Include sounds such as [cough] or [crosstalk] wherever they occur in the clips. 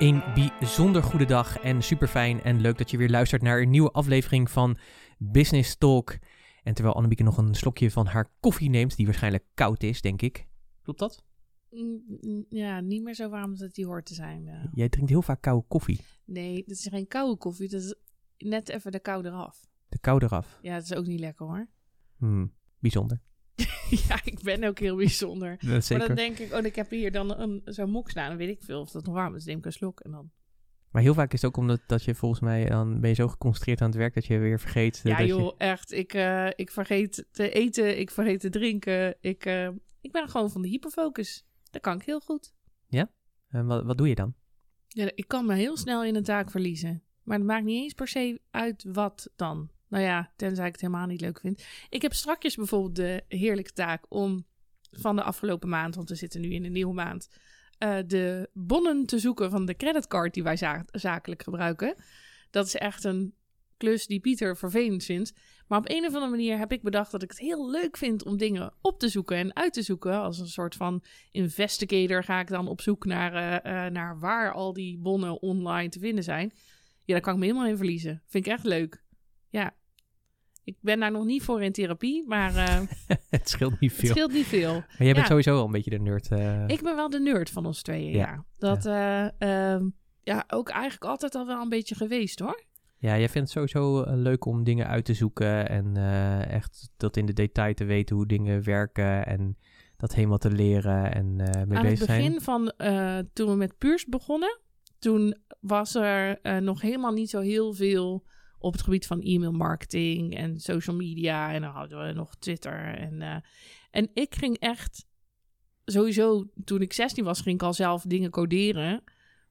Een bijzonder goede dag en super fijn en leuk dat je weer luistert naar een nieuwe aflevering van Business Talk. En terwijl Annemieke nog een slokje van haar koffie neemt, die waarschijnlijk koud is, denk ik. Klopt dat? Mm, Ja, niet meer zo warm dat het die hoort te zijn. Jij drinkt heel vaak koude koffie. Nee, dit is geen koude koffie. Dat is net even de kou eraf. De kou eraf. Ja, dat is ook niet lekker hoor. Hmm, bijzonder. [laughs] ja, ik ben ook heel bijzonder. Dat Maar zeker. dan denk ik, oh, ik heb hier dan een, zo'n mok staan. Dan weet ik veel of dat nog warm is. Neem ik een slok en dan... Maar heel vaak is het ook omdat dat je volgens mij, dan ben je zo geconcentreerd aan het werk dat je weer vergeet. Ja dat je- joh, echt. Ik, eh, ik vergeet te eten, ik vergeet te drinken. Ik, eh, ik ben gewoon van de hyperfocus. Dat kan ik heel goed. En wat, wat doe je dan? Ja, ik kan me heel snel in een taak verliezen. Maar het maakt niet eens per se uit wat dan. Nou ja, tenzij ik het helemaal niet leuk vind. Ik heb strakjes bijvoorbeeld de heerlijke taak om van de afgelopen maand, want we zitten nu in een nieuwe maand, eh, de bonnen te zoeken van de creditcard die wij za- zakelijk gebruiken. Dat is echt een klus die Pieter vervelend vindt. Maar op een of andere manier heb ik bedacht dat ik het heel leuk vind om dingen op te zoeken en uit te zoeken. Als een soort van investigator ga ik dan op zoek naar, eh, eh, naar waar al die bonnen online te vinden zijn. Ja, daar kan ik me helemaal in verliezen. Vind ik echt leuk. Ja. Ik ben daar nog niet voor in therapie, maar eh, [laughs] het scheelt niet het veel. scheelt niet veel. Maar jij bent Ja. sowieso al een beetje de nerd. eh. Ik ben wel de nerd van ons tweeën, Ja. ja. Dat, eh, ehm, ja, ook eigenlijk altijd al wel een beetje geweest, hoor. Ja, jij vindt het sowieso leuk om dingen uit te zoeken en echt dat in de detail te weten hoe dingen werken en dat helemaal te leren en mee Aan het bezig zijn. begin van toen we met Puurs begonnen, toen was er nog helemaal niet zo heel veel op het gebied van e-mail marketing en social media. En dan hadden we nog Twitter. En, eh, en ik ging echt, sowieso toen ik 16 was, ging ik al zelf dingen coderen.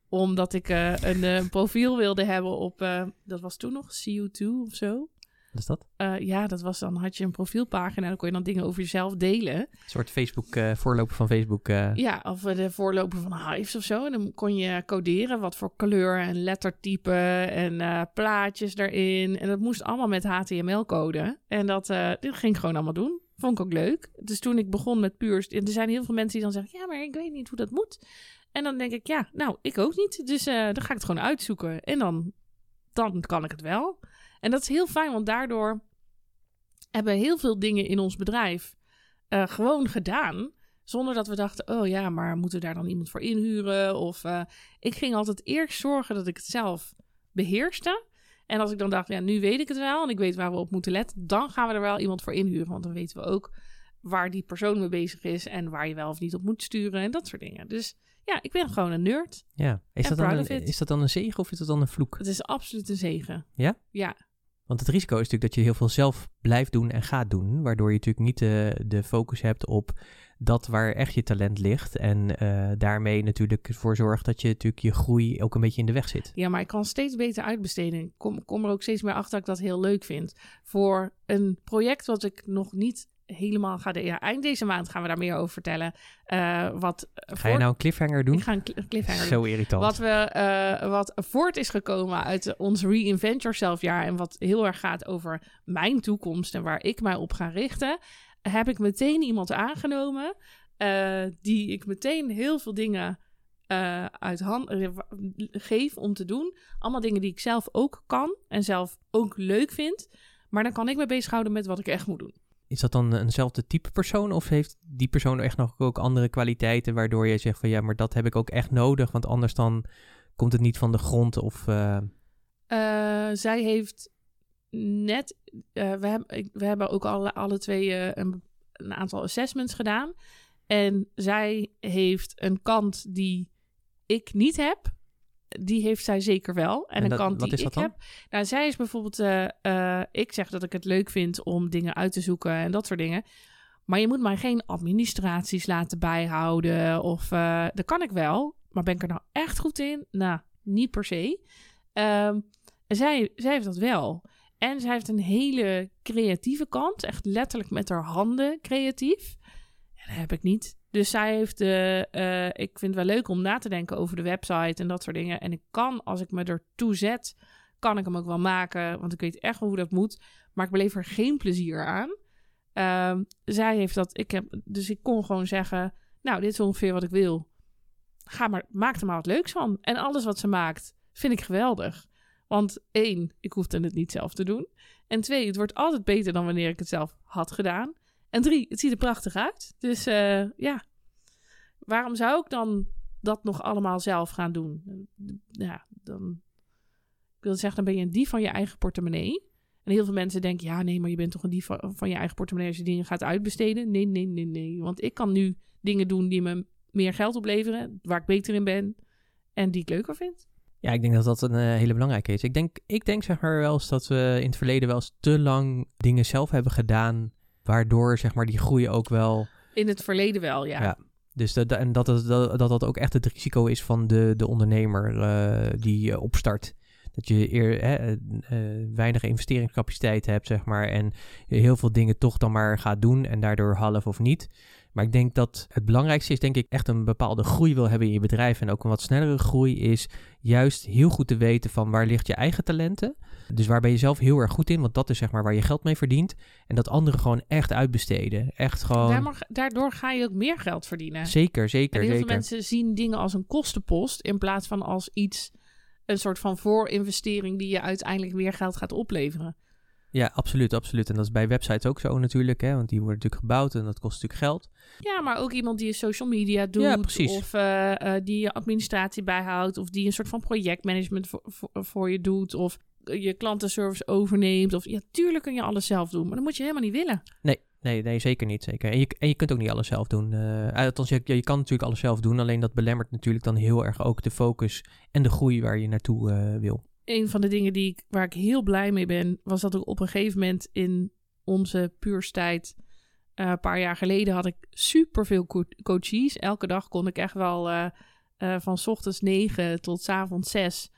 Omdat ik eh, een eh, profiel wilde hebben op, dat was toen nog CO2 of zo. Wat is dat? Eh, ja, dat was dan had je een profielpagina en dan kon je dan dingen over jezelf delen. Een soort Facebook, eh, voorloper van Facebook. eh. Ja, of de voorloper van Hives of zo. En dan kon je coderen wat voor kleur en lettertype en plaatjes erin. En dat moest allemaal met HTML-code. En dat, dit ging ik gewoon allemaal doen. Vond ik ook leuk. Dus toen ik begon met Puurs... en Er zijn heel veel mensen die dan zeggen... Ja, maar ik weet niet hoe dat moet. En dan denk ik, ja, nou, ik ook niet. Dus dan ga ik het gewoon uitzoeken. En dan, dan kan ik het wel. En dat is heel fijn, want daardoor hebben we heel veel dingen in ons bedrijf eh, gewoon gedaan. Zonder dat we dachten, oh ja, maar moeten we daar dan iemand voor inhuren? Of eh, ik ging altijd eerst zorgen dat ik het zelf beheerste. En als ik dan dacht, ja, nu weet ik het wel en ik weet waar we op moeten letten, dan gaan we er wel iemand voor inhuren. Want dan weten we ook waar die persoon mee bezig is en waar je wel of niet op moet sturen en dat soort dingen. Dus ja, ik ben gewoon een nerd. ja. Is, dat dan een, is dat dan een zegen of is dat dan een vloek? Het is absoluut een zegen. Ja? Ja, Want het risico is natuurlijk dat je heel veel zelf blijft doen en gaat doen. Waardoor je natuurlijk niet de, de focus hebt op dat waar echt je talent ligt. En eh, daarmee natuurlijk ervoor zorgt dat je natuurlijk je groei ook een beetje in de weg zit. Ja, maar ik kan steeds beter uitbesteden. Ik kom, kom er ook steeds meer achter dat ik dat heel leuk vind. Voor een project wat ik nog niet helemaal ga... De, ja, eind deze maand gaan we daar meer over vertellen. Eh, wat Ga je nou een cliffhanger doen? Ik ga een cl- cliffhanger doen. Zo irritant. Wat, we, eh, wat voort is gekomen uit ons Reinvent Yourself jaar... en wat heel erg gaat over mijn toekomst en waar ik mij op ga richten... heb ik meteen iemand aangenomen... eh, die ik meteen heel veel dingen uit hand geef om te doen. Allemaal dingen die ik zelf ook kan en zelf ook leuk vind. Maar dan kan ik me bezighouden met wat ik echt moet doen. Is dat dan eenzelfde type persoon of heeft die persoon echt nog ook andere kwaliteiten waardoor je zegt van ja, maar dat heb ik ook echt nodig, want anders dan komt het niet van de grond of... eh, Eh, zij heeft net, uh, we, hebben, we hebben ook alle, alle twee een, een, aantal assessments gedaan. En zij heeft een kant die ik niet heb. Die heeft zij zeker wel. En, en een kant die ik heb. Nou, zij is bijvoorbeeld. Uh, ik zeg dat ik het leuk vind om dingen uit te zoeken en dat soort dingen. Maar je moet mij geen administraties laten bijhouden. Of dat kan ik wel. Maar ben ik er nou echt goed in? Nou, niet per se. Um, zij, zij heeft dat wel. En zij heeft een hele creatieve kant. Echt letterlijk met haar handen creatief. Ja, dat heb ik niet. Dus zij heeft de. Uh, ik vind het wel leuk om na te denken over de website en dat soort dingen. En ik kan, als ik me ertoe zet, kan ik hem ook wel maken. Want ik weet echt wel hoe dat moet. Maar ik beleef er geen plezier aan. Uh, zij heeft dat. Ik heb, dus ik kon gewoon zeggen. Nou, dit is ongeveer wat ik wil. Ga maar, maak er maar wat leuks van. En alles wat ze maakt, vind ik geweldig. Want één, ik hoefde het niet zelf te doen. En twee, het wordt altijd beter dan wanneer ik het zelf had gedaan. En drie, het ziet er prachtig uit. Dus uh, ja, waarom zou ik dan dat nog allemaal zelf gaan doen? Ja, dan. Ik wil zeggen, dan ben je een dief van je eigen portemonnee. En heel veel mensen denken, ja, nee, maar je bent toch een dief van je eigen portemonnee als je dingen gaat uitbesteden? Nee, nee, nee, nee. Want ik kan nu dingen doen die me meer geld opleveren, waar ik beter in ben en die ik leuker vind. Ja, ik denk dat dat een uh, hele belangrijke is. Ik denk, ik denk zeg maar wel eens dat we in het verleden wel eens te lang dingen zelf hebben gedaan, waardoor zeg maar die groei ook wel... In het verleden wel, ja. ja. Dus dat, en dat, dat, dat, dat ook echt het risico is van de, de ondernemer uh, die uh, opstart. Dat je eer, hè, weinig investeringscapaciteit hebt, zeg maar, en heel veel dingen toch dan maar gaat doen en daardoor half of niet. Maar ik denk dat het belangrijkste is, denk ik, echt een bepaalde groei wil hebben in je bedrijf. En ook een wat snellere groei is juist heel goed te weten van waar ligt je eigen talenten. Dus waar ben je zelf heel erg goed in, want dat is zeg maar waar je geld mee verdient. En dat anderen gewoon echt uitbesteden. Echt gewoon... Daardoor ga je ook meer geld verdienen. Zeker, zeker, en heel veel mensen zien dingen als een kostenpost in plaats van als iets, een soort van voorinvestering die je uiteindelijk meer geld gaat opleveren. Ja, absoluut, absoluut. En dat is bij websites ook zo natuurlijk, hè, want die worden natuurlijk gebouwd en dat kost natuurlijk geld. Ja, maar ook iemand die je social media doet, ja, of uh, uh, die je administratie bijhoudt, of die een soort van projectmanagement voor, voor, je doet, of je klantenservice overneemt. Of ja, tuurlijk kun je alles zelf doen, maar dat moet je helemaal niet willen. Nee, nee, nee zeker niet. Zeker. En, je, en je kunt ook niet alles zelf doen. Uh, althans, je, je kan natuurlijk alles zelf doen, alleen dat belemmert natuurlijk dan heel erg ook de focus en de groei waar je naartoe wil een van de dingen die ik, waar ik heel blij mee ben, was dat ik op een gegeven moment in onze puurstijd, uh, een paar jaar geleden, had ik super veel co coaches. Elke dag kon ik echt wel uh, uh, van s ochtends 9 tot s avonds 6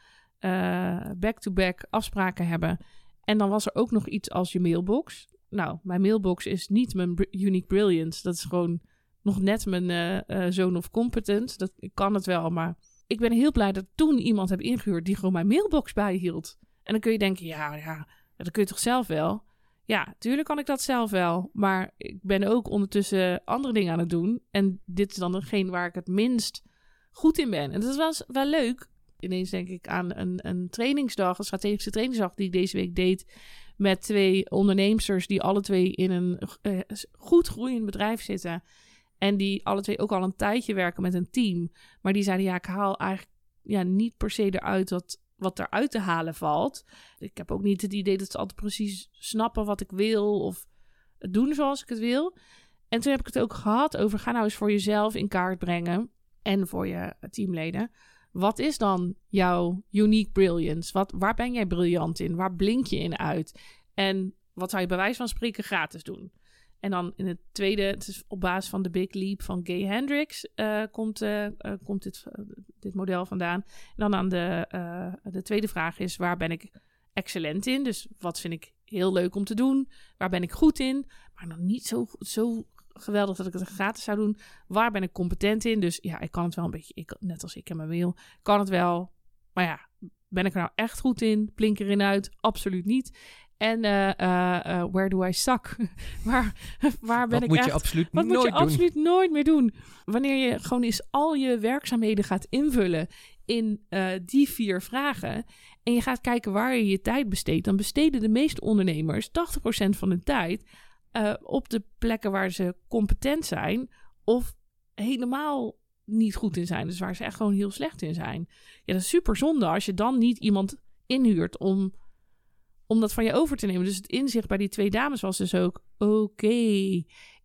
back-to-back afspraken hebben. En dan was er ook nog iets als je mailbox. Nou, mijn mailbox is niet mijn unique brilliance. Dat is gewoon nog net mijn zone of competence. Dat, ik kan het wel, maar ik ben heel blij dat toen iemand heb ingehuurd die gewoon mijn mailbox bijhield. En dan kun je denken, ja, ja, dat kun je toch zelf wel? Ja, tuurlijk kan ik dat zelf wel. Maar ik ben ook ondertussen andere dingen aan het doen. En dit is dan degene waar ik het minst goed in ben. En dat was wel leuk. Ineens denk ik aan een, een trainingsdag, een strategische trainingsdag die ik deze week deed. Met twee ondernemers die alle twee in een uh, goed groeiend bedrijf zitten. En die alle twee ook al een tijdje werken met een team. Maar die zeiden, ja, ik haal eigenlijk ja, niet per se eruit wat, wat eruit te halen valt. Ik heb ook niet het idee dat ze altijd precies snappen wat ik wil of doen zoals ik het wil. En toen heb ik het ook gehad over, ga nou eens voor jezelf in kaart brengen en voor je teamleden. Wat is dan jouw unique brilliance? Wat, waar ben jij briljant in? Waar blink je in uit? En wat zou je bij wijze van spreken gratis doen? En dan in het tweede, het is op basis van de Big Leap van Gay Hendricks, uh, komt, uh, komt dit, dit model vandaan. En dan aan de, de tweede vraag is, waar ben ik excellent in? Dus wat vind ik heel leuk om te doen? Waar ben ik goed in? Maar nog niet zo, zo geweldig dat ik het gratis zou doen. Waar ben ik competent in? Dus ja, ik kan het wel een beetje, ik, net als ik en mijn mail, kan het wel. Maar ja, ben ik er nou echt goed in? Plink erin uit? Absoluut niet. En uh, uh, Where Do I Suck? [laughs] waar, waar ben wat ik moet echt... Je absoluut wat nooit moet je doen? absoluut nooit meer doen? Wanneer je gewoon eens al je werkzaamheden gaat invullen in uh, die vier vragen... en je gaat kijken waar je je tijd besteedt... dan besteden de meeste ondernemers 80% van hun tijd... op de plekken waar ze competent zijn... of helemaal niet goed in zijn. Dus waar ze echt gewoon heel slecht in zijn. Ja, dat is super zonde als je dan niet iemand inhuurt om om dat van je over te nemen. Dus het inzicht bij die twee dames was dus ook: oké,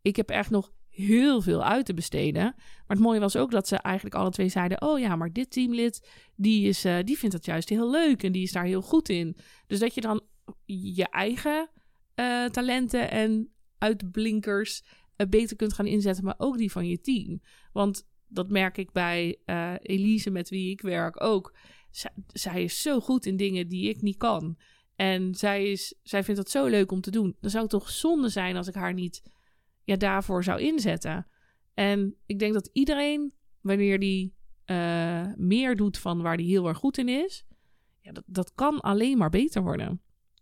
ik heb echt nog heel veel uit te besteden. Maar het mooie was ook dat ze eigenlijk alle twee zeiden: Oh ja, maar dit teamlid die, is, uh, die vindt dat juist heel leuk en die is daar heel goed in. Dus dat je dan je eigen uh, talenten en uitblinkers uh, beter kunt gaan inzetten, maar ook die van je team. Want dat merk ik bij Elise, met wie ik werk ook. Zij is zo goed in dingen die ik niet kan. En zij, is, zij vindt het zo leuk om te doen. Dan zou het toch zonde zijn als ik haar niet ja, daarvoor zou inzetten. En ik denk dat iedereen, wanneer die uh, meer doet van waar die heel erg goed in is, ja, dat, dat kan alleen maar beter worden.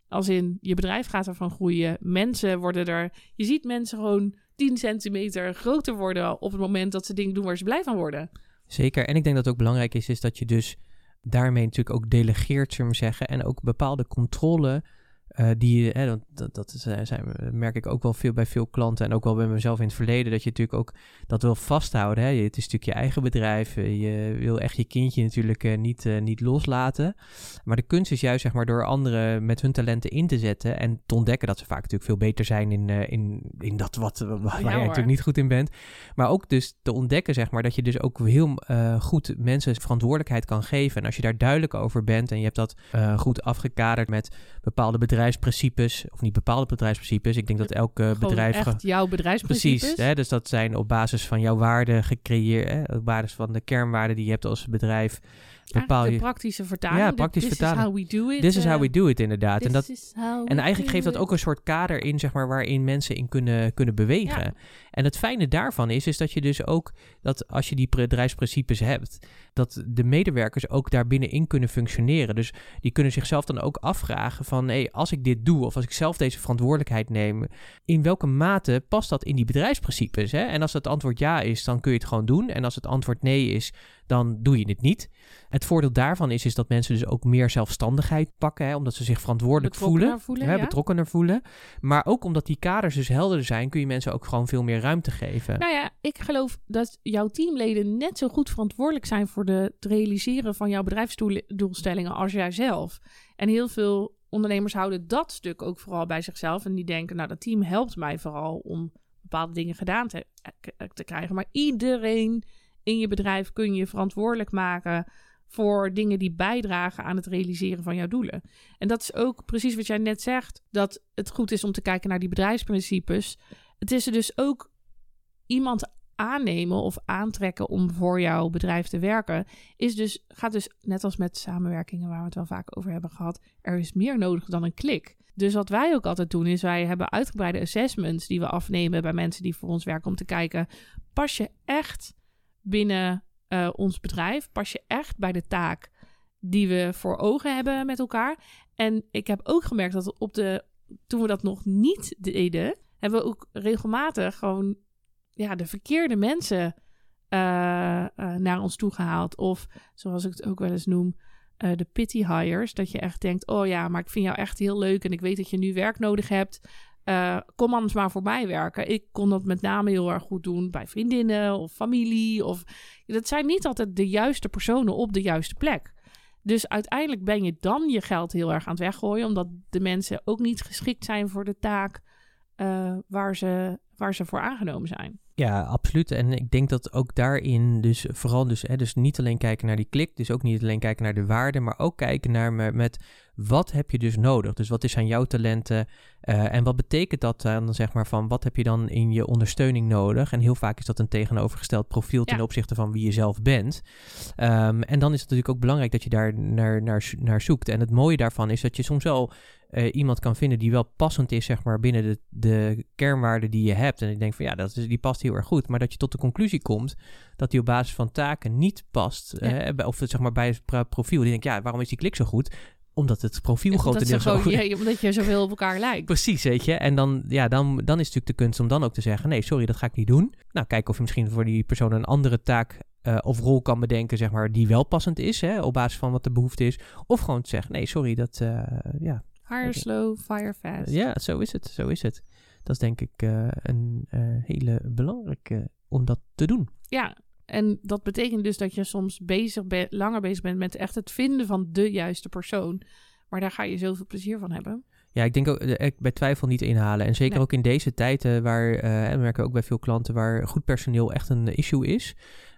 Als in je bedrijf gaat ervan groeien, mensen worden er. Je ziet mensen gewoon 10 centimeter groter worden op het moment dat ze dingen doen waar ze blij van worden. Zeker. En ik denk dat het ook belangrijk is, is dat je dus daarmee natuurlijk ook delegeert, zullen we zeggen, en ook bepaalde controle uh, die, hè, dat, dat, zijn, merk ik ook wel veel bij veel klanten en ook wel bij mezelf in het verleden, dat je natuurlijk ook dat wil vasthouden. Hè. Het is natuurlijk je eigen bedrijf, eh, je wil echt je kindje natuurlijk uh, niet, uh, niet loslaten. Maar de kunst is juist zeg maar door anderen met hun talenten in te zetten en te ontdekken dat ze vaak natuurlijk veel beter zijn in, in, in dat wat, waar ja, je natuurlijk niet goed in bent. Maar ook dus te ontdekken zeg maar dat je dus ook heel goed mensen verantwoordelijkheid kan geven. En als je daar duidelijk over bent en je hebt dat goed afgekaderd met bepaalde bedrijven bedrijfsprincipes, of niet bepaalde bedrijfsprincipes. Ik denk dat elke Gewoon bedrijf. Echt jouw bedrijfsprincipes. Precies. Hè, dus dat zijn op basis van jouw waarden gecreëerd, hè, op basis van de kernwaarden die je hebt als bedrijf bepaal je... praktische vertaling. Ja, praktisch vertaling. This is how we do it. This is how we do it, inderdaad. En, dat, en eigenlijk geeft dat ook een soort kader in, zeg maar, waarin mensen in kunnen, kunnen bewegen. En het fijne daarvan is, is dat je dus ook, dat als je die bedrijfsprincipes hebt, dat de medewerkers ook daar binnenin kunnen functioneren. Dus die kunnen zichzelf dan ook afvragen van, hé, hey, als ik dit doe, of als ik zelf deze verantwoordelijkheid neem, in welke mate past dat in die bedrijfsprincipes? Hè? En als het antwoord ja is, dan kun je het gewoon doen. En als het antwoord nee is, dan doe je het niet. Het voordeel daarvan is, is dat mensen dus ook meer zelfstandigheid pakken, hè, omdat ze zich verantwoordelijk voelen, voelen hè, betrokkener voelen. Maar ook omdat die kaders dus helder zijn, kun je mensen ook gewoon veel meer ruimte geven. Nou ja, ik geloof dat jouw teamleden net zo goed verantwoordelijk zijn voor de, het realiseren van jouw bedrijfsdoelstellingen als jijzelf. En heel veel ondernemers houden dat stuk ook vooral bij zichzelf. En die denken, nou, dat team helpt mij vooral om bepaalde dingen gedaan te, te krijgen. Maar iedereen in je bedrijf kun je verantwoordelijk maken voor dingen die bijdragen aan het realiseren van jouw doelen. En dat is ook precies wat jij net zegt, dat het goed is om te kijken naar die bedrijfsprincipes. Het is er dus ook iemand aannemen of aantrekken om voor jouw bedrijf te werken, is dus, gaat dus net als met samenwerkingen waar we het wel vaak over hebben gehad, er is meer nodig dan een klik. Dus wat wij ook altijd doen, is wij hebben uitgebreide assessments die we afnemen bij mensen die voor ons werken om te kijken, pas je echt binnen uh, ons bedrijf? Pas je echt bij de taak die we voor ogen hebben met elkaar? En ik heb ook gemerkt dat op de, toen we dat nog niet deden, hebben we ook regelmatig gewoon ja, de verkeerde mensen uh, uh, naar ons toe gehaald. Of zoals ik het ook wel eens noem, de pity hires. Dat je echt denkt, oh ja, maar ik vind jou echt heel leuk en ik weet dat je nu werk nodig hebt. Uh, kom anders maar voor mij werken. Ik kon dat met name heel erg goed doen bij vriendinnen of familie. Of, dat zijn niet altijd de juiste personen op de juiste plek. Dus uiteindelijk ben je dan je geld heel erg aan het weggooien, omdat de mensen ook niet geschikt zijn voor de taak uh, waar, ze, waar ze voor aangenomen zijn. Ja, absoluut. En ik denk dat ook daarin dus vooral dus, hè, dus niet alleen kijken naar die klik, dus ook niet alleen kijken naar de waarde, maar ook kijken naar met wat heb je dus nodig? Dus wat is aan jouw talenten uh, en wat betekent dat dan zeg maar van wat heb je dan in je ondersteuning nodig? En heel vaak is dat een tegenovergesteld profiel ten opzichte van wie je zelf bent. Um, en dan is het natuurlijk ook belangrijk dat je daar naar, naar, naar zoekt. En het mooie daarvan is dat je soms wel uh, iemand kan vinden die wel passend is, zeg maar, binnen de, de kernwaarden die je hebt. En ik denk van ja, dat is, die past heel erg goed. Maar dat je tot de conclusie komt dat die op basis van taken niet past. Ja. Uh, of zeg maar bij het profiel. Die denkt, ja, waarom is die klik zo goed? Omdat het profiel grotendeels zo goed is. omdat je zoveel op elkaar lijkt. Precies, weet je. En dan, ja, dan, dan is het natuurlijk de kunst om dan ook te zeggen... nee, sorry, dat ga ik niet doen. Nou, kijk of je misschien voor die persoon een andere taak... Uh, of rol kan bedenken, zeg maar, die wel passend is... Hè, op basis van wat de behoefte is. Of gewoon te zeggen, nee, sorry, dat... Uh, ja, Hire slow, fire fast. Ja, zo is het, zo is het. Dat is denk ik uh, een hele belangrijke om dat te doen. Ja, en dat betekent dus dat je soms bezig langer bezig bent met echt het vinden van de juiste persoon. Maar daar ga je zoveel plezier van hebben. Ja, ik denk ook eh, bij twijfel niet inhalen. En zeker Nee. ook in deze tijden waar, eh, en we merken ook bij veel klanten waar goed personeel echt een issue is.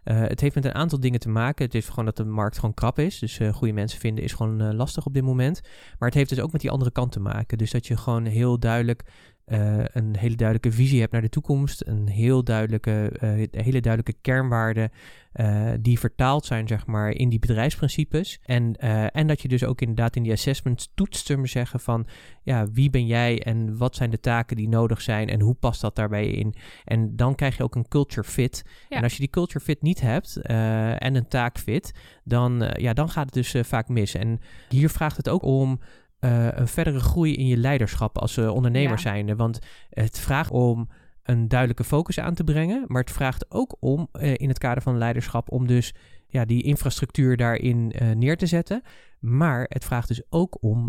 Eh, het heeft met een aantal dingen te maken. Het is gewoon dat de markt gewoon krap is. Dus eh, goede mensen vinden is gewoon eh, lastig op dit moment. Maar het heeft dus ook met die andere kant te maken. Dus dat je gewoon heel duidelijk eh, een hele duidelijke visie hebt naar de toekomst. Een heel duidelijke, eh, hele duidelijke kernwaarden eh, die vertaald zijn, zeg maar, in die bedrijfsprincipes. En, en dat je dus ook inderdaad in die assessments toetst, zullen we zeggen, van ja, wie ben jij en wat zijn de taken die nodig zijn en hoe past dat daarbij in? En dan krijg je ook een culture fit. Ja. En als je die culture fit niet hebt en een taak fit, dan, ja, dan gaat het dus vaak mis. En hier vraagt het ook om eh, een verdere groei in je leiderschap als eh, ondernemer Ja. zijnde. Want het vraagt om een duidelijke focus aan te brengen, maar het vraagt ook om eh, in het kader van leiderschap om dus ja, die infrastructuur daarin neer te zetten. Maar het vraagt dus ook om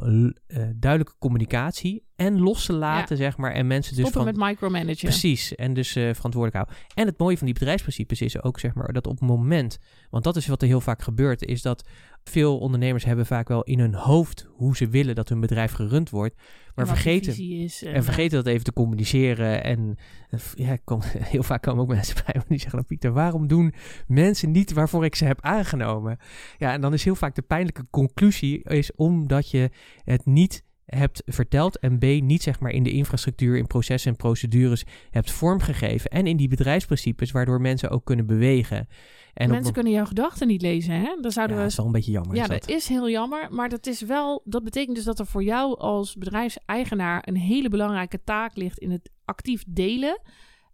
duidelijke communicatie en los te laten, zeg maar. En mensen dus Stoppen van... met micromanagen. Precies, en dus verantwoordelijk houden. En het mooie van die bedrijfsprincipes is ook, zeg maar, dat op het moment... Want dat is wat er heel vaak gebeurt, is dat veel ondernemers hebben vaak wel in hun hoofd hoe ze willen dat hun bedrijf gerund wordt. Maar vergeten, Is, en vergeten dat even te communiceren. En eh, ja, kom, [laughs] heel vaak komen ook mensen [laughs] bij me die zeggen... dan, Pieter, waarom doen mensen niet waarvoor ik ze heb aangenomen? Ja, en dan is heel vaak de pijnlijke conclusie... is omdat je het niet hebt verteld... en B, niet zeg maar in de infrastructuur, in processen en procedures hebt vormgegeven... en in die bedrijfsprincipes, waardoor mensen ook kunnen bewegen. En Mensen op, kunnen jouw gedachten niet lezen, hè? Dan ja, zouden dat we... is wel een beetje jammer. Ja, is dat dat. is heel jammer, maar dat is wel... Dat betekent dus dat er voor jou als bedrijfseigenaar een hele belangrijke taak ligt in het actief delen.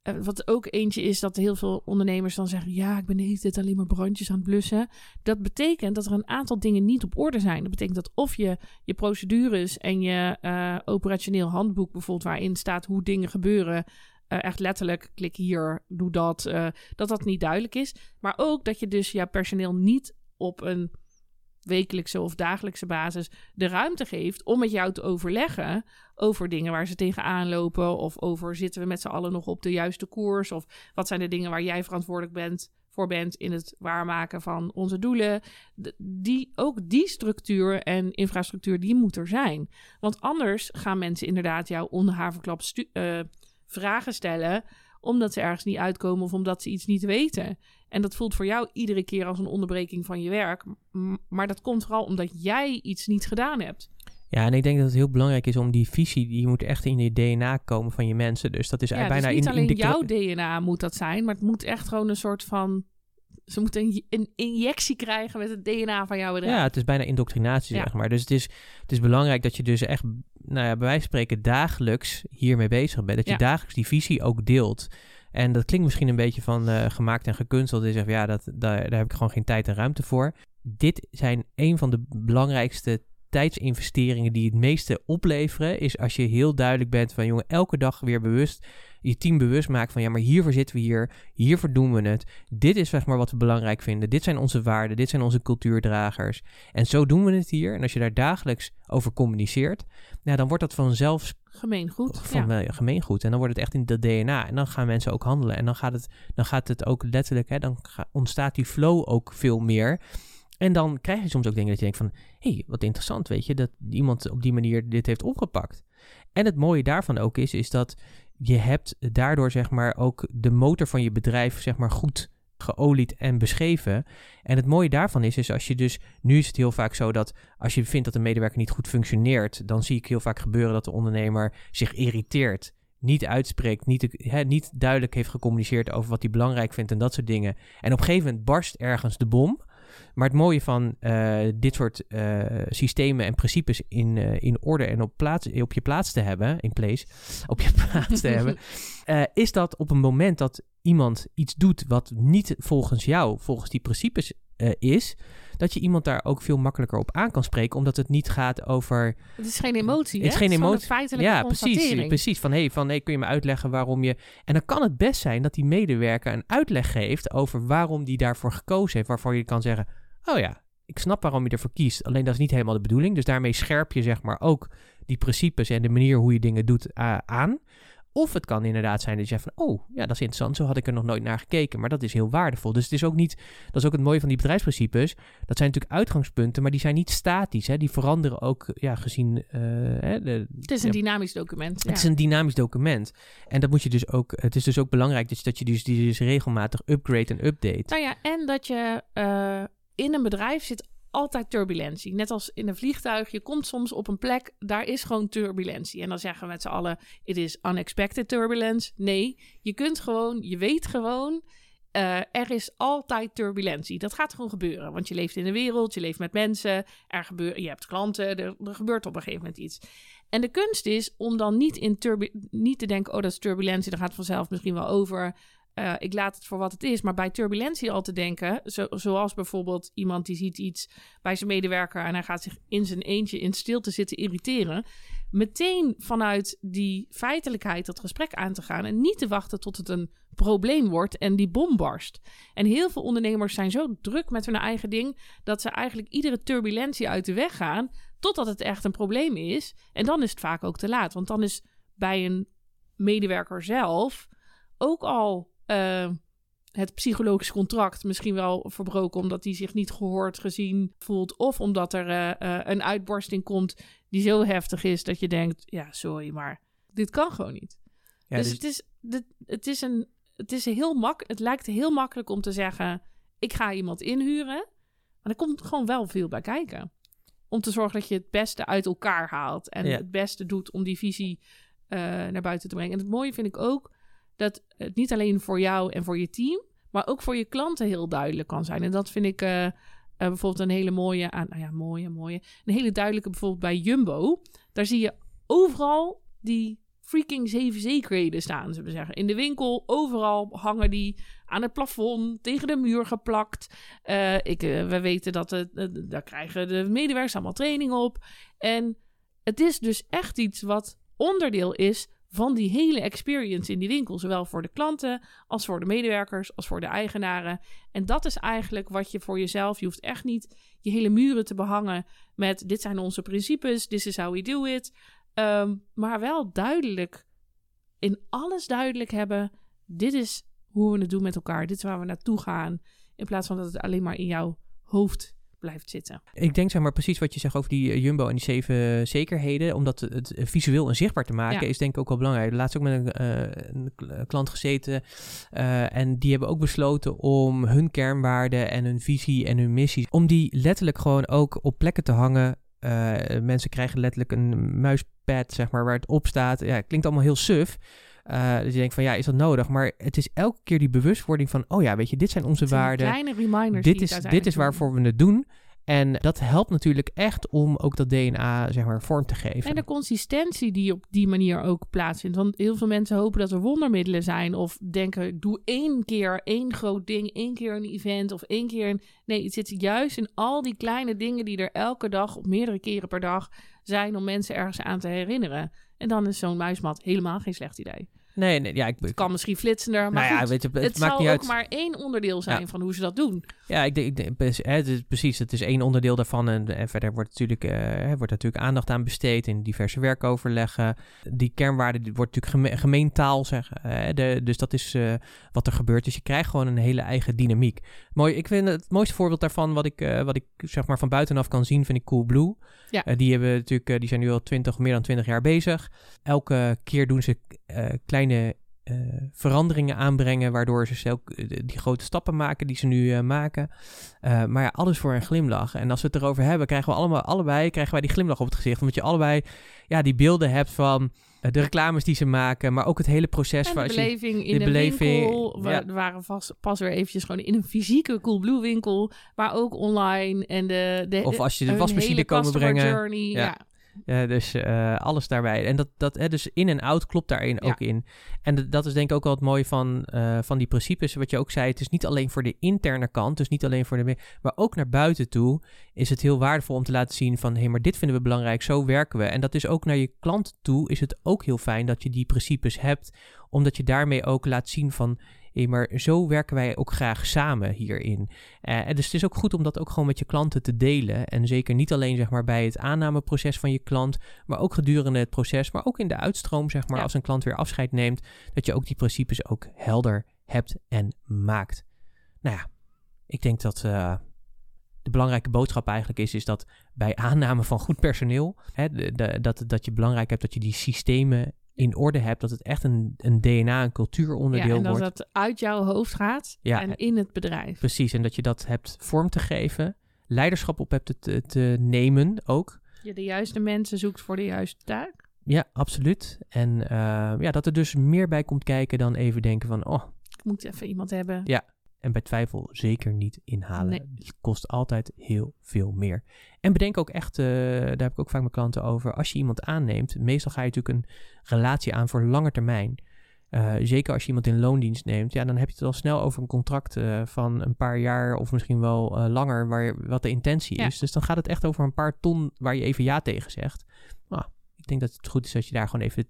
Eh, wat ook eentje is dat heel veel ondernemers dan zeggen... ja, ik ben hele tijd alleen maar brandjes aan het blussen. Dat betekent dat er een aantal dingen niet op orde zijn. Dat betekent dat of je je procedures en je eh, operationeel handboek... bijvoorbeeld waarin staat hoe dingen gebeuren... eh, echt letterlijk, klik hier, doe dat, dat dat niet duidelijk is. Maar ook dat je dus jouw personeel niet op een wekelijkse of dagelijkse basis de ruimte geeft om met jou te overleggen over dingen waar ze tegenaan lopen of over zitten we met z'n allen nog op de juiste koers of wat zijn de dingen waar jij verantwoordelijk bent voor bent in het waarmaken van onze doelen. Die, ook die structuur en infrastructuur, die moet er zijn. Want anders gaan mensen inderdaad jou onder haverklap eh, vragen stellen omdat ze ergens niet uitkomen of omdat ze iets niet weten. En dat voelt voor jou iedere keer als een onderbreking van je werk. Maar dat komt vooral omdat jij iets niet gedaan hebt. Ja, en ik denk dat het heel belangrijk is om die visie, die moet echt in je DNA komen van je mensen. Dus dat is Ja, bijna dus niet in, alleen in jouw DNA moet dat zijn, maar het moet echt gewoon een soort van... Ze moeten een, een injectie krijgen met het DNA van jouw bedrijf. Ja, het is bijna indoctrinatie, Ja. zeg maar. Dus het is, het is belangrijk dat je dus echt, nou ja, bij wijze van spreken, dagelijks hiermee bezig bent. Dat je Ja. dagelijks die visie ook deelt. En dat klinkt misschien een beetje van eh, gemaakt en gekunsteld. Je zegt, ja, dat, daar, daar heb ik gewoon geen tijd en ruimte voor. Dit zijn een van de belangrijkste tijdsinvesteringen die het meeste opleveren. Is als je heel duidelijk bent van, jongen, elke dag weer bewust je team bewust maakt van ja, maar hiervoor zitten we hier, hiervoor doen we het. Dit is zeg maar wat we belangrijk vinden. Dit zijn onze waarden, dit zijn onze cultuurdragers. En zo doen we het hier. En als je daar dagelijks over communiceert, nou, dan wordt dat vanzelf Gemeengoed. van ja. gemeengoed. En dan wordt het echt in dat DNA. En dan gaan mensen ook handelen. En dan gaat het, dan gaat het ook letterlijk, hè, dan ontstaat die flow ook veel meer. En dan krijg je soms ook dingen dat je denkt van... hé, hey, wat interessant, weet je, dat iemand op die manier dit heeft opgepakt. En het mooie daarvan ook is, is dat je hebt daardoor zeg maar ook de motor van je bedrijf zeg maar goed geolied en beschreven. En het mooie daarvan is, is als je dus... Nu is het heel vaak zo dat als je vindt dat een medewerker niet goed functioneert... dan zie ik heel vaak gebeuren dat de ondernemer zich irriteert niet uitspreekt, niet, niet duidelijk heeft gecommuniceerd over wat hij belangrijk vindt en dat soort dingen. En op een gegeven moment barst ergens de bom. Maar het mooie van eh, dit soort eh, systemen en principes in, eh, in orde en op, plaats, op je plaats te hebben, in place, [laughs] op je plaats te hebben, [laughs] is dat op een moment dat iemand iets doet wat niet volgens jou, volgens die principes is, dat je iemand daar ook veel makkelijker op aan kan spreken, omdat het niet gaat over Het is geen emotie, Het is geen emotie. ja, precies. Precies. Van hey, van hey, kun je me uitleggen waarom je. En dan kan het best zijn dat die medewerker een uitleg geeft over waarom die daarvoor gekozen heeft. Waarvoor je kan zeggen: Oh ja, ik snap waarom je ervoor kiest. Alleen dat is niet helemaal de bedoeling. Dus daarmee scherp je zeg maar ook die principes en de manier hoe je dingen doet uh, aan. Of het kan inderdaad zijn dat je zegt van, oh, ja, dat is interessant, zo had ik er nog nooit naar gekeken, maar dat is heel waardevol. Dus het is ook niet, dat is ook het mooie van die bedrijfsprincipes, dat zijn natuurlijk uitgangspunten, maar die zijn niet statisch, hè? die veranderen ook, ja, gezien... Uh, hè, de, het is een dynamisch document. Het is een dynamisch document. En dat moet je dus ook, het is dus ook belangrijk dat je, dat je dus die dus regelmatig upgrade en update. Nou ja, en dat je uh, in een bedrijf zit altijd turbulentie. Net als in een vliegtuig. Je komt soms op een plek, daar is gewoon turbulentie. En dan zeggen we met z'n allen, it is unexpected turbulence. Nee, je kunt gewoon, je weet gewoon, uh, er is altijd turbulentie. Dat gaat gewoon gebeuren. Want je leeft in de wereld, je leeft met mensen, er gebeurt, je hebt klanten, er, er gebeurt op een gegeven moment iets. En de kunst is om dan niet, in niet te denken, oh dat is turbulentie, dat gaat vanzelf misschien wel over. Uh, ik laat het voor wat het is. Maar bij turbulentie al te denken, zo, zoals bijvoorbeeld iemand die ziet iets bij zijn medewerker en hij gaat zich in zijn eentje in stilte zitten irriteren. Meteen vanuit die feitelijkheid dat gesprek aan te gaan en niet te wachten tot het een probleem wordt en die bom barst. En heel veel ondernemers zijn zo druk met hun eigen ding dat ze eigenlijk iedere turbulentie uit de weg gaan totdat het echt een probleem is. En dan is het vaak ook te laat, want dan is bij een medewerker zelf ook al uh, het psychologisch contract misschien wel verbroken omdat hij zich niet gehoord gezien voelt. Of omdat er uh, uh, een uitbarsting komt die zo heftig is dat je denkt, ja, sorry, maar dit kan gewoon niet. Ja, dus, dus, Het, is, dit, het, is een, het, is heel mak het lijkt heel makkelijk om te zeggen, ik ga iemand inhuren. Maar er komt gewoon wel veel bij kijken. Om te zorgen dat je het beste uit elkaar haalt. En het beste doet om die visie naar buiten te brengen. En het mooie vind ik ook dat het niet alleen voor jou en voor je team, maar ook voor je klanten heel duidelijk kan zijn. En dat vind ik uh, uh, bijvoorbeeld een hele mooie, nou ja, mooie, mooie, een hele duidelijke bijvoorbeeld bij Jumbo. Daar zie je overal die freaking zeven zekerheden staan, zullen we zeggen. In de winkel, overal hangen die aan het plafond, tegen de muur geplakt. Uh, ik, we weten dat het, daar krijgen de medewerkers allemaal training op. En het is dus echt iets wat onderdeel is van die hele experience in die winkel. Zowel voor de klanten als voor de medewerkers, als voor de eigenaren. En dat is eigenlijk wat je voor jezelf. Je hoeft echt niet je hele muren te behangen met dit zijn onze principes, this is how we do it. Um, maar wel duidelijk, in alles duidelijk hebben, dit is hoe we het doen met elkaar. Dit is waar we naartoe gaan. In plaats van dat het alleen maar in jouw hoofd blijft zitten. Ik denk zeg maar precies wat je zegt over die eh, Jumbo en die zeven zekerheden. Om dat het visueel en zichtbaar te maken is denk ik ook wel belangrijk. Laatst ook met een, uh, een klant gezeten uh, en die hebben ook besloten om hun kernwaarden en hun visie en hun missie, om die letterlijk gewoon ook op plekken te hangen uh, mensen krijgen letterlijk een muispad, zeg maar, waar het op staat. Ja, het klinkt allemaal heel suf. Uh, dus je denkt van ja, is dat nodig? Maar het is elke keer die bewustwording van, oh ja, weet je, dit zijn onze waarden. Kleine reminders. Dit, is, dit is waarvoor we het doen. En dat helpt natuurlijk echt om ook dat DNA zeg maar vorm te geven. En de consistentie die op die manier ook plaatsvindt. Want heel veel mensen hopen dat er wondermiddelen zijn. Of denken, ik doe één keer één groot ding, één keer een event of één keer een... Nee, het zit juist in al die kleine dingen die er elke dag of meerdere keren per dag zijn om mensen ergens aan te herinneren. En dan is zo'n muismat helemaal geen slecht idee. Nee, nee ja, ik, het kan misschien flitsender, maar nou ja, weet je, het, het maakt niet ook maar één onderdeel zijn van hoe ze dat doen. Ja, ik denk, ik denk het is, precies, het is één onderdeel daarvan en, en verder wordt natuurlijk, uh, wordt natuurlijk aandacht aan besteed in diverse werkoverleggen. Die kernwaarde die wordt natuurlijk gemeentaal zeggen, uh, de, dus dat is uh, wat er gebeurt. Dus je krijgt gewoon een hele eigen dynamiek. Mooi, ik vind het mooiste voorbeeld daarvan, wat ik, wat ik zeg maar van buitenaf kan zien, vind ik Coolblue. Ja. die hebben natuurlijk, die zijn nu al 20, meer dan 20 jaar bezig. Elke keer doen ze kleine kleine uh, veranderingen aanbrengen, waardoor ze ook eh, die grote stappen maken die ze nu uh, maken. maar ja, alles voor een glimlach. En als we het erover hebben, krijgen we allemaal, allebei krijgen wij die glimlach op het gezicht. Omdat je allebei ja, die beelden hebt van de reclames die ze maken, maar ook het hele proces. En de beleving in de, beleving, winkel. We waren vast, pas weer eventjes gewoon in een fysieke Coolblue winkel, maar ook online. En de, de, of als je de wasmachine komen brengen. Journey, ja. ja. Uh, dus uh, alles daarbij. En dat, dat hè, dus in en out klopt daarin ja. ook in. En dat is denk ik ook wel het mooie van, uh, van die principes. Wat je ook zei, het is niet alleen voor de interne kant, dus niet alleen voor de... Maar ook naar buiten toe is het heel waardevol om te laten zien van... hé, hey, maar dit vinden we belangrijk, zo werken we. En dat is ook naar je klant toe, is het ook heel fijn dat je die principes hebt. Omdat je daarmee ook laat zien van maar zo werken wij ook graag samen hierin. Uh, en dus het is ook goed om dat ook gewoon met je klanten te delen. En zeker niet alleen zeg maar, bij het aannameproces van je klant, maar ook gedurende het proces, maar ook in de uitstroom, zeg maar, als een klant weer afscheid neemt, dat je ook die principes ook helder hebt en maakt. Nou ja, ik denk dat uh, de belangrijke boodschap eigenlijk is, is dat bij aanname van goed personeel, hè, de, dat, dat je belangrijk hebt dat je die systemen in orde hebt, dat het echt een, een DNA, een cultuuronderdeel wordt. Ja, en dat het uit jouw hoofd gaat ja, en in het bedrijf. Precies, en dat je dat hebt vorm te geven, leiderschap op hebt te, te nemen ook. Je de juiste mensen zoekt voor de juiste taak. Ja, absoluut. En uh, ja, dat er dus meer bij komt kijken dan even denken van, oh... Ik moet even iemand hebben. Ja, en bij twijfel zeker niet inhalen. Het kost altijd heel veel meer. En bedenk ook echt, uh, daar heb ik ook vaak met klanten over, als je iemand aanneemt, meestal ga je natuurlijk een relatie aan voor lange termijn. Uh, zeker als je iemand in loondienst neemt, ja, dan heb je het al snel over een contract uh, van een paar jaar of misschien wel langer, waar, wat de intentie is. Dus dan gaat het echt over een paar ton waar je even ja tegen zegt. Nou, ik denk dat het goed is dat je daar gewoon even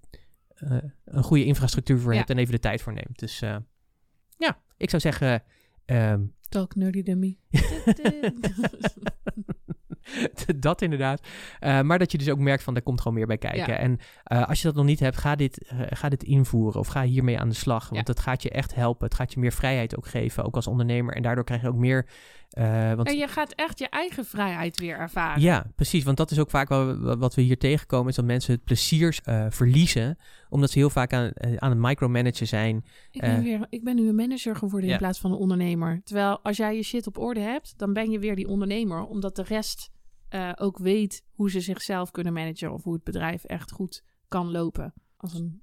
een goede infrastructuur voor ja. hebt en even de tijd voor neemt. Dus ja, ik zou zeggen, Um, Talk nerdy dummy. [laughs] dat inderdaad. Uh, maar dat je dus ook merkt van, er komt gewoon meer bij kijken. En uh, als je dat nog niet hebt, ga dit, uh, ga dit invoeren of ga hiermee aan de slag. Want ja. dat gaat je echt helpen. Het gaat je meer vrijheid ook geven, ook als ondernemer. En daardoor krijg je ook meer... want... En je gaat echt je eigen vrijheid weer ervaren. Ja, precies. Want dat is ook vaak wel wat we hier tegenkomen, is dat mensen het plezier verliezen omdat ze heel vaak aan, aan het micromanagen zijn. Ik ben, weer, ik ben nu een manager geworden ja. in plaats van een ondernemer. Terwijl als jij je shit op orde hebt, dan ben je weer die ondernemer. Omdat de rest uh, ook weet hoe ze zichzelf kunnen managen of hoe het bedrijf echt goed kan lopen. Als een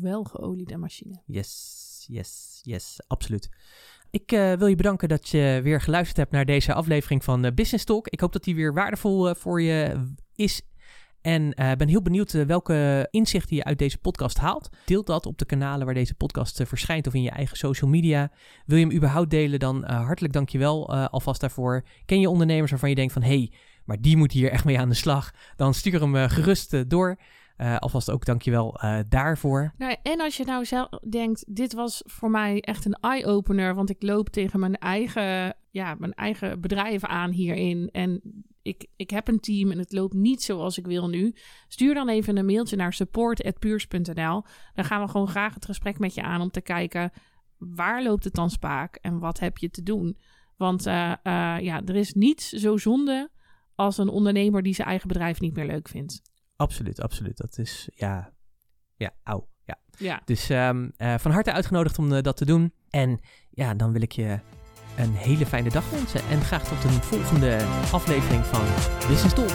welgeoliede machine. Yes, yes, yes, absoluut. Ik uh, wil je bedanken dat je weer geluisterd hebt naar deze aflevering van uh, Business Talk. Ik hoop dat die weer waardevol voor je is en ben heel benieuwd welke inzichten je uit deze podcast haalt. Deel dat op de kanalen waar deze podcast verschijnt of in je eigen social media. Wil je hem überhaupt delen, dan hartelijk dankjewel alvast daarvoor. Ken je ondernemers waarvan je denkt van... hey, maar die moet hier echt mee aan de slag. Dan stuur hem gerust door. Uh, alvast ook dankjewel uh, daarvoor. Nou, en als je nou zelf denkt, dit was voor mij echt een eye-opener, want ik loop tegen mijn eigen, ja, mijn eigen bedrijf aan hierin. En ik, ik heb een team en het loopt niet zoals ik wil nu. Stuur dan even een mailtje naar support.puurs.nl. Dan gaan we gewoon graag het gesprek met je aan om te kijken, waar loopt het dan spaak en wat heb je te doen? Want uh, ja, er is niets zo zonde als een ondernemer die zijn eigen bedrijf niet meer leuk vindt. Absoluut, absoluut. Dat is, ja, ja, auw. Ja. ja. Dus um, uh, van harte uitgenodigd om uh, dat te doen. En ja, dan wil ik je een hele fijne dag wensen. En graag tot een volgende aflevering van Business Talk.